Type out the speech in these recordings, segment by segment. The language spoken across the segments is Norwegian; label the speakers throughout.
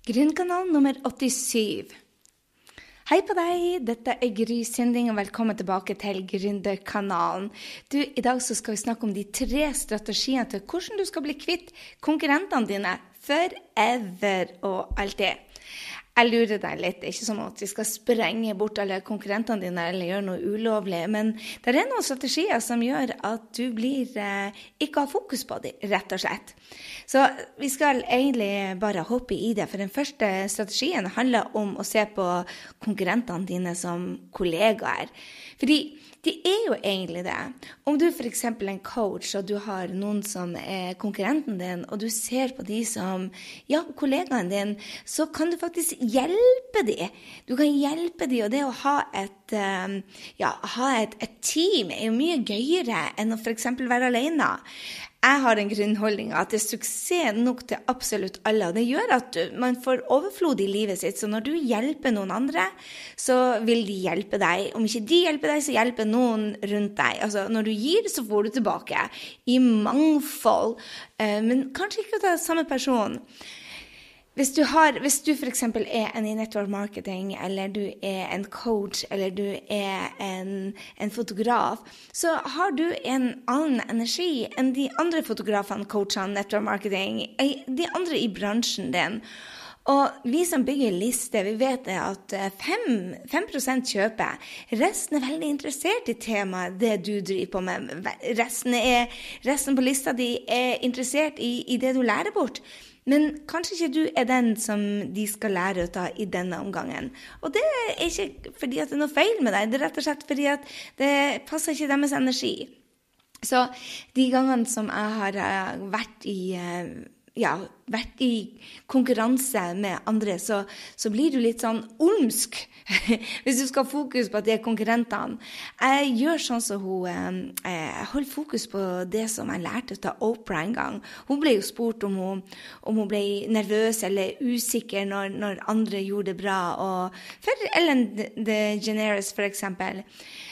Speaker 1: Grunnkanal nummer 87. Hei på deg, dette er Gry Sinding, og velkommen tilbake til Gründerkanalen. I dag så skal vi snakke om de tre strategiene til hvordan du skal bli kvitt konkurrentene dine forever og alltid. Jeg lurer deg litt. Det er ikke sånn at vi skal sprenge bort alle konkurrentene dine eller gjøre noe ulovlig, men det er noen strategier som gjør at du blir eh, ikke har fokus på dem, rett og slett. Så vi skal egentlig bare hoppe i det. For den første strategien handler om å se på konkurrentene dine som kollegaer. Fordi de er jo egentlig det. Om du f.eks. er en coach, og du har noen som er konkurrenten din, og du ser på de som ja, kollegaen din, så kan du faktisk hjelpe de. Du kan hjelpe de, og det å ha et, eh, ja, ha et, et team er jo mye gøyere enn å f.eks. være alene. Jeg har en grunnholdning at det er suksess nok til absolutt alle. Og det gjør at man får overflod i livet sitt. Så når du hjelper noen andre, så vil de hjelpe deg. Om ikke de hjelper deg, så hjelper noen rundt deg. Altså, når du gir, så får du tilbake. I mangfold. Eh, men kanskje ikke av samme person. Hvis du, har, hvis du f.eks. er en i network marketing, eller du er en coach, eller du er en, en, fotograf, så har du en annen energi enn de andre fotografene, coachene, network marketing, de andre i bransjen din. Og vi som bygger liste, vi vet at 5, 5% kjøper. Resten er veldig interessert i temaet, det du driver på med. Resten, er, resten på lista di er interessert i, i det du lærer bort. Men kanskje ikke du er den som de skal lære ut av i denne omgangen. Og det er ikke fordi at det er noe feil med deg, det er rett og slett fordi at det passer ikke deres energi. Så de gangene som jeg har eh, vært i eh, ja, vært i konkurranse med andre, så, så blir du litt sånn olmsk hvis du skal ha fokus på at det er konkurrentene. Jeg gjør sånn som hun eh, Jeg holder fokus på det som jeg lærte av Opera en gang. Hun ble jo spurt om hun, om hun ble nervøs eller usikker når, når andre gjorde det bra. Og for Ellen DeGeneres, for eksempel.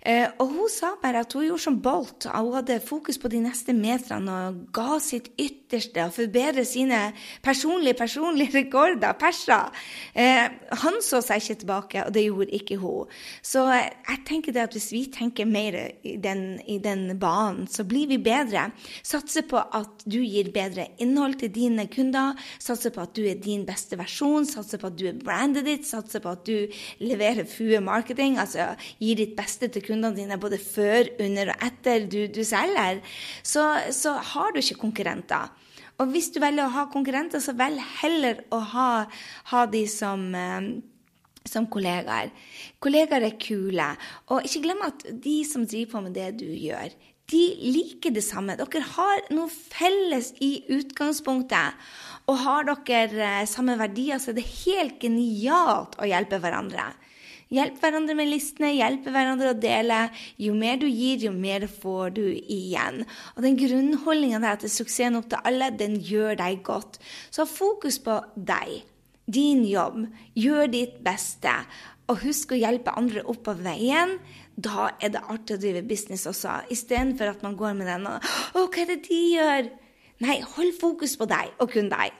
Speaker 1: Eh, og hun sa bare at hun gjorde som Bolt. Hun hadde fokus på de neste meterne og ga sitt ytterste og forbedre sine personlige, personlige rekorder, perser. Eh, han så seg ikke tilbake, og det gjorde ikke hun. Så jeg tenker det at hvis vi tenker mer i den, i den banen, så blir vi bedre. Satse på at du gir bedre innhold til dine kunder. Satse på at du er din beste versjon. Satse på at du er brandet ditt. Satse på at du leverer FUE marketing, altså gir ditt beste til kundene dine både før, under og etter du, du selger, så, så, har du ikke konkurrenter. Og hvis du velger å ha konkurrenter, så velg heller å ha, ha de som eh, som kollegaer. Kollegaer er kule. Og ikke glem at de som driver på med det du gjør, de liker det samme. Dere har noe felles i utgangspunktet. Og har dere eh, samme verdier, så er det helt genialt å hjelpe hverandre. Hjelp hverandre med listene, hjelp hverandre å dele. Jo mer du gir, jo mer får du igjen. Og den grunnholdninga der til suksessen opp til alle, den gjør deg godt. Så fokus på deg, din jobb. Gjør ditt beste. Og husk å hjelpe andre opp på veien. Da er det artig å drive business også, istedenfor at man går med den og Å, hva er det de gjør? Nei, hold fokus på deg og kun deg.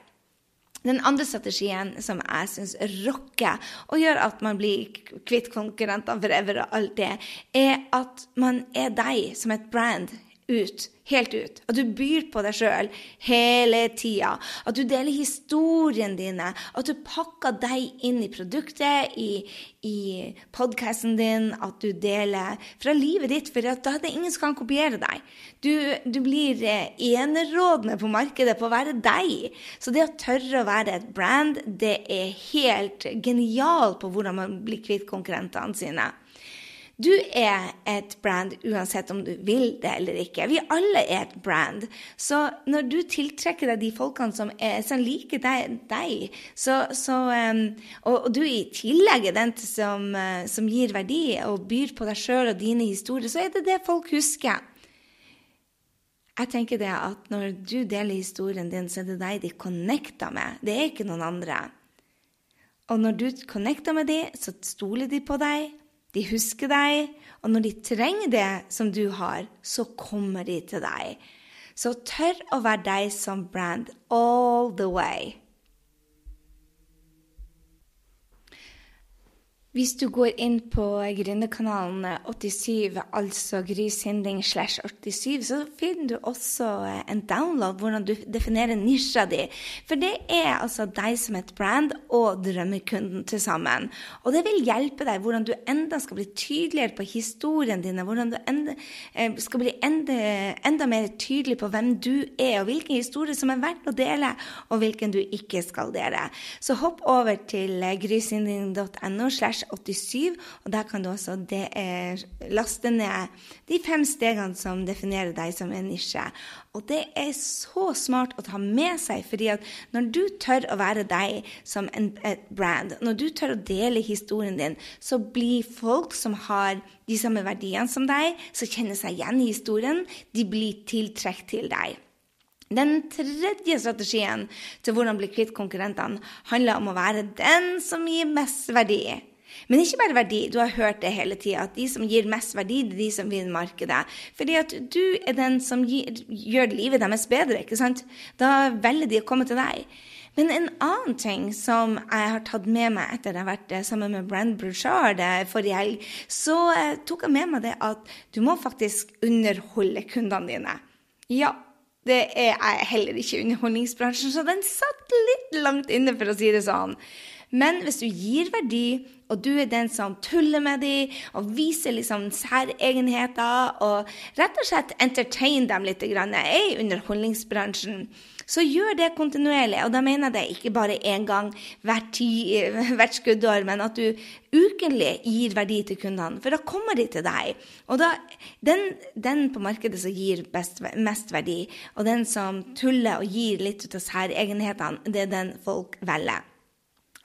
Speaker 1: Den andre strategien som jeg syns rocker og gjør at man blir kvitt konkurrentene forever og alt det, er at man er deg som et brand ut, helt ut. At du byr på deg sjøl hele tida. At du deler historien dine. At du pakker deg inn i produktet, i, i podkasten din. At du deler fra livet ditt, for da er det ingen som kan kopiere deg. Du, du blir eh, enerådende på markedet på å være deg. Så det å tørre å være et brand, det er helt genialt på hvordan man blir kvitt konkurrentene sine. Du er et brand uansett om du vil det eller ikke. Vi alle er et brand. Så når du tiltrekker deg de folkene som, er, som liker deg, deg så, så, um, og, og, du i tillegg er den som, uh, som gir verdi og byr på deg sjøl og dine historier, så er det det folk husker. Jeg tenker det at når du deler historien din, så er det deg de connecter med. Det er ikke noen andre. Og når du connecter med dem, så stoler de på deg, de husker deg, og når de trenger det som du har, så kommer de til deg. Så tør å være deg som brand all the way. Hvis du går inn på Gründerkanalen 87, altså Grysynding slash 87, så finner du også en download hvordan du definerer nisja di. For det er altså deg som et brand og drømmekunden til sammen. Og det vil hjelpe deg hvordan du enda skal bli tydeligere på historien din, hvordan du enda, eh, skal bli enda, enda mer tydelig på hvem du er, og hvilken historie som er verdt å dele, og hvilken du ikke skal dele. Så hopp over til grysynding.no slash 87, og der kan du også eh, laste ned de fem stegene som definerer deg som en nisje. Og det er så smart å ta med seg, fordi at når du tør å være deg som en, et brand, når du tør å dele historien din, så blir folk som har de samme verdiene som deg, som kjenner seg igjen i historien, de blir tiltrukket til deg. Den tredje strategien til hvordan bli kvitt konkurrentene handler om å være den som gir mest verdi. Men ikke bare verdi. Du har hørt det hele tida, at de som gir mest verdi, det er de som vinner markedet. Fordi at du er den som gir, gjør livet deres bedre, ikke sant? Da velger de å komme til deg. Men en annen ting som jeg har tatt med meg etter jeg har vært eh, sammen med Brand Bruchard eh, forrige helg, så eh, tok jeg med meg det at du må faktisk underholde kundene dine. Ja, det er jeg heller ikke i underholdningsbransjen, så den satt litt langt inne, for å si det sånn. Men hvis du gir verdi, og du er den som tuller med dem og viser liksom særegenheter og rett og slett entertain dem litt er i underholdningsbransjen, så gjør det kontinuerlig. Og da mener jeg det ikke bare én gang hvert, hvert skuddår, men at du ukentlig gir verdi til kundene. For da kommer de til deg. Og da, den, den på markedet som gir best, mest verdi, og den som tuller og gir litt ut av særegenhetene, det er den folk velger.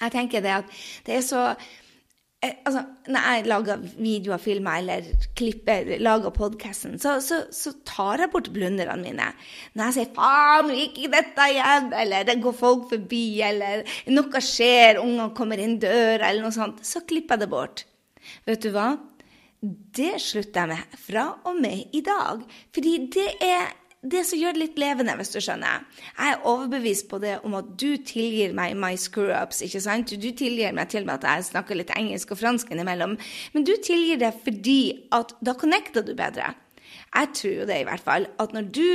Speaker 1: Jeg tenker det at det er så eh, Altså, når jeg lager videoer, filmer eller klipper, lager podkasten, så, så, så, tar jeg bort blunderne mine. Når jeg sier 'faen, ikke dette igjen', eller 'det går folk forbi', eller 'noe skjer', ungene kommer inn døra, eller noe sånt, så klipper jeg det bort. Vet du hva? Det slutter jeg med fra og med i dag. Fordi det er det som gjør det litt levende, hvis du skjønner. Jeg er overbevist på det om at du tilgir meg my screw-ups. ikke sant? Du tilgir meg til og med at jeg snakker litt engelsk og fransk innimellom. Men du tilgir det fordi at da connecter du bedre. Jeg tror jo det, i hvert fall. At når du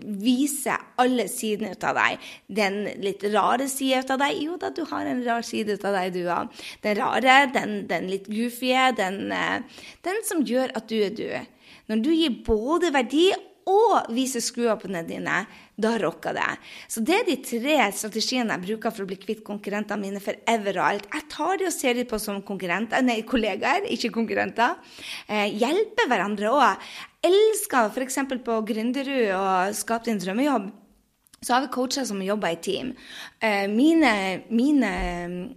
Speaker 1: viser alle sidene ut av deg. Den litt rare sida ut av deg. Jo da, du har en rar side ut av deg, du òg. Den rare, den, den litt goofy, den, eh, den som gjør at du er du. Når du gir både verdi og vise skruoppene dine, da rocker det. Så det er de tre strategiene jeg bruker for å bli kvitt konkurrentene mine for ever og alt. Jeg tar de og ser de på som konkurrenter, nei, kollegaer, ikke konkurrenter. Eh, hjelper hverandre òg. Elsker f.eks. på Gründerud og Skap din drømmejobb så har vi coacher som jobber i team. Uh, mine, mine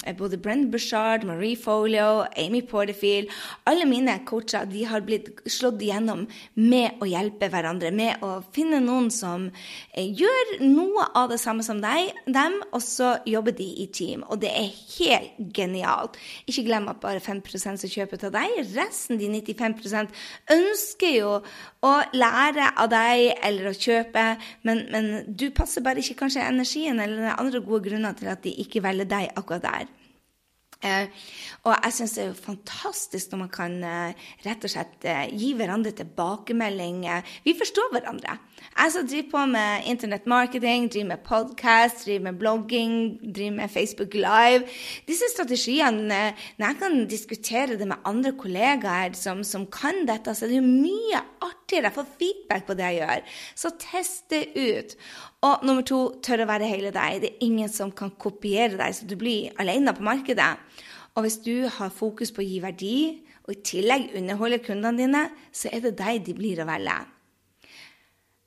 Speaker 1: uh, både Brent Bushard, Marie Folio, Amy Porterfield Alle mine coacher de har blitt slått igjennom med å hjelpe hverandre. Med å finne noen som uh, gjør noe av det samme som deg, dem, og så jobber de i team. Og det er helt genialt. Ikke glem at bare 5 som kjøper til deg. Resten, de 95 ønsker jo å lære av deg eller å kjøpe, men, men du passer bare ikke kanskje energien eller andre gode grunner til at de ikke velger deg akkurat der. Eh, og jeg syns det er jo fantastisk når man kan eh, rett og slett eh, gi hverandre tilbakemelding. Vi forstår hverandre. Jeg som driver på med internettmarketing, driver med podkast, driver med blogging, driver med Facebook Live Disse strategiene, når jeg kan diskutere det med andre kollegaer som, som kan dette, så er det jo mye artigere. Jeg får feedback på det jeg gjør. Så test det ut. Og nummer to, tør å være hele deg. Det er ingen som kan kopiere deg, så du blir alene på markedet. Og hvis du har fokus på å gi verdi, og i tillegg underholde kundene dine, så er det deg de blir å velge.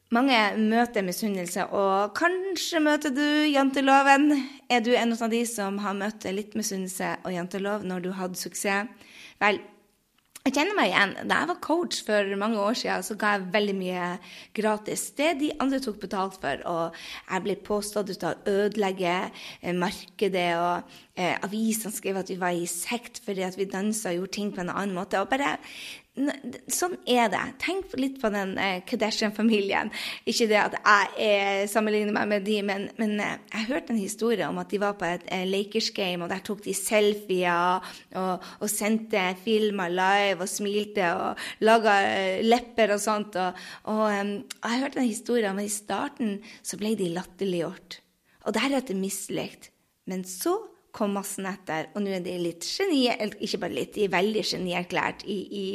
Speaker 1: Mange møter misunnelse, og kanskje møter du janteloven. Er du en av de som har møtt litt misunnelse og jantelov når du hadde suksess? Vel, jeg kjenner meg igjen. Da jeg var coach for mange år siden, så ga jeg veldig mye gratis. Det de andre tok betalt for. Og jeg ble påstått ut av å ødelegge eh, markedet. Og eh, avisene skrev at vi var i sekt fordi at vi dansa og gjorde ting på en annen måte. Og bare sånn er det. Tenk litt på den eh, Kardashian-familien. Ikke det at jeg sammenligner meg med de, men, men eh, jeg hørte en historie om at de var på et eh, Lakers-game, og der tok de selfier og, og sendte filmer live og smilte og laga lepper og sånt. Og, og, og jeg hørte en historie om at i starten så ble de latterliggjort. Og deretter mislikt. Men så kom massen etter, og nå er de litt geni, eller ikke bare litt, de er veldig genierklært i, i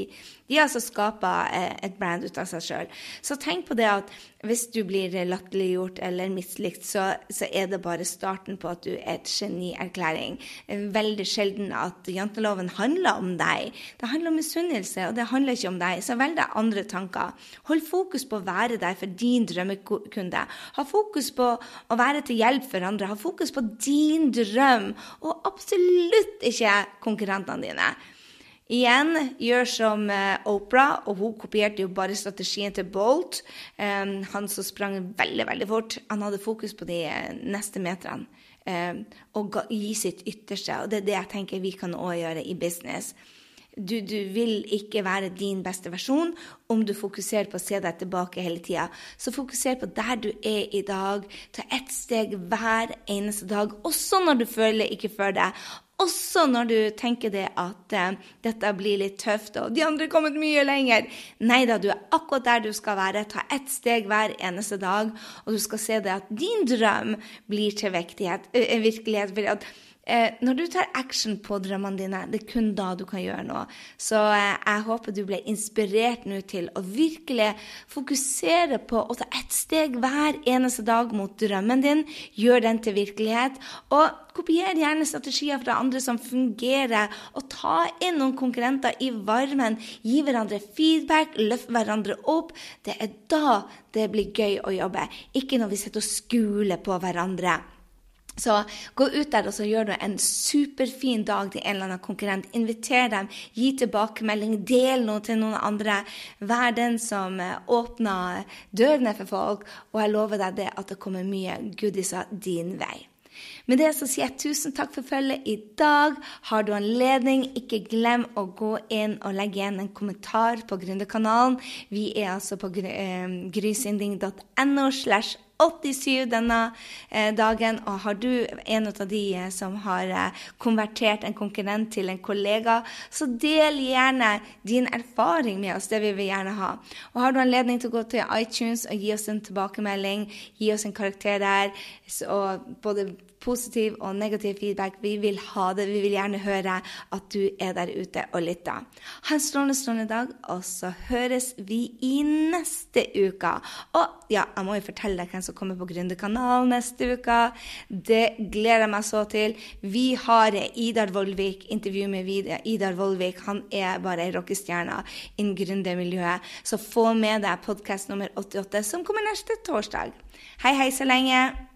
Speaker 1: De har altså skapa eh, et brand ut av seg sjøl. Så tenk på det at hvis du blir latterliggjort eller mislikt, så, så, er det bare starten på at du er et genierklæring. Veldig sjelden at janteloven handler om deg. Det handler om misunnelse, og det handler ikke om deg. Så velg deg andre tanker. Hold fokus på å være der for din drømmekunde. Ha fokus på å være til hjelp for andre. Ha fokus på din drøm og absolutt ikke konkurrentene dine. Igjen, gjør som Opera, Oprah, og hun kopierte jo bare strategien til Bolt. Um, han som sprang veldig, veldig fort. Han hadde fokus på de uh, neste meterne. Um, og gi sitt ytterste. Og det er det jeg tenker vi kan òg gjøre i business. Du, du, vil ikke være din beste versjon om du fokuserer på å se deg tilbake hele tida. Så fokuser på der du er i dag. Ta ett steg hver eneste dag, også når du føler ikke for det. Også når du tenker det at uh, dette blir litt tøft, og de andre er kommet mye lenger. Nei da, du er akkurat der du skal være. Ta ett steg hver eneste dag, og du skal se det at din drøm blir til virkelighet. Eh, når du tar action på drømmene dine, det er kun da du kan gjøre noe. Så eh, jeg håper du ble inspirert nå til å virkelig fokusere på å ta ett steg hver eneste dag mot drømmen din. Gjør den til virkelighet. Og kopier gjerne strategier fra andre som fungerer. Og ta inn noen konkurrenter i varmen. Gi hverandre feedback, løft hverandre opp. Det er da det blir gøy å jobbe. Ikke når vi sitter og skuler på hverandre. Så gå ut der og så gjør du en superfin dag til en eller annen konkurrent. Inviter dem, gi tilbakemelding, del noe til noen andre. Vær den som eh, åpner dørene for folk, og jeg lover deg det at det kommer mye goodiser din vei. Med det så sier jeg tusen takk for følget i dag. Har du anledning, ikke glem å gå inn og legge igjen en kommentar på Gründerkanalen. Vi er altså på eh, grysynding.no slash 87 denne eh, dagen. Og har du en av de eh, som har eh, konvertert en konkurrent til en kollega, så del gjerne din erfaring med oss. Det vil vi gjerne ha. Og har du anledning til å gå til iTunes og gi oss en tilbakemelding, gi oss en karakter der, og både positiv og negativ feedback. Vi vil ha det. Vi vil gjerne høre at du er der ute og lytter. Ha en strålende, strålende dag, og så høres vi i neste uke. Og ja, jeg må jo fortelle deg hvem som kommer på Gründerkanalen neste uke. Det gleder jeg meg så til. Vi har Idar Vollvik, intervju med Idar Vollvik. Han er bare ei rockestjerne innen gründermiljøet. Så få med deg podkast nummer 88, som kommer neste torsdag. Hei, hei så lenge.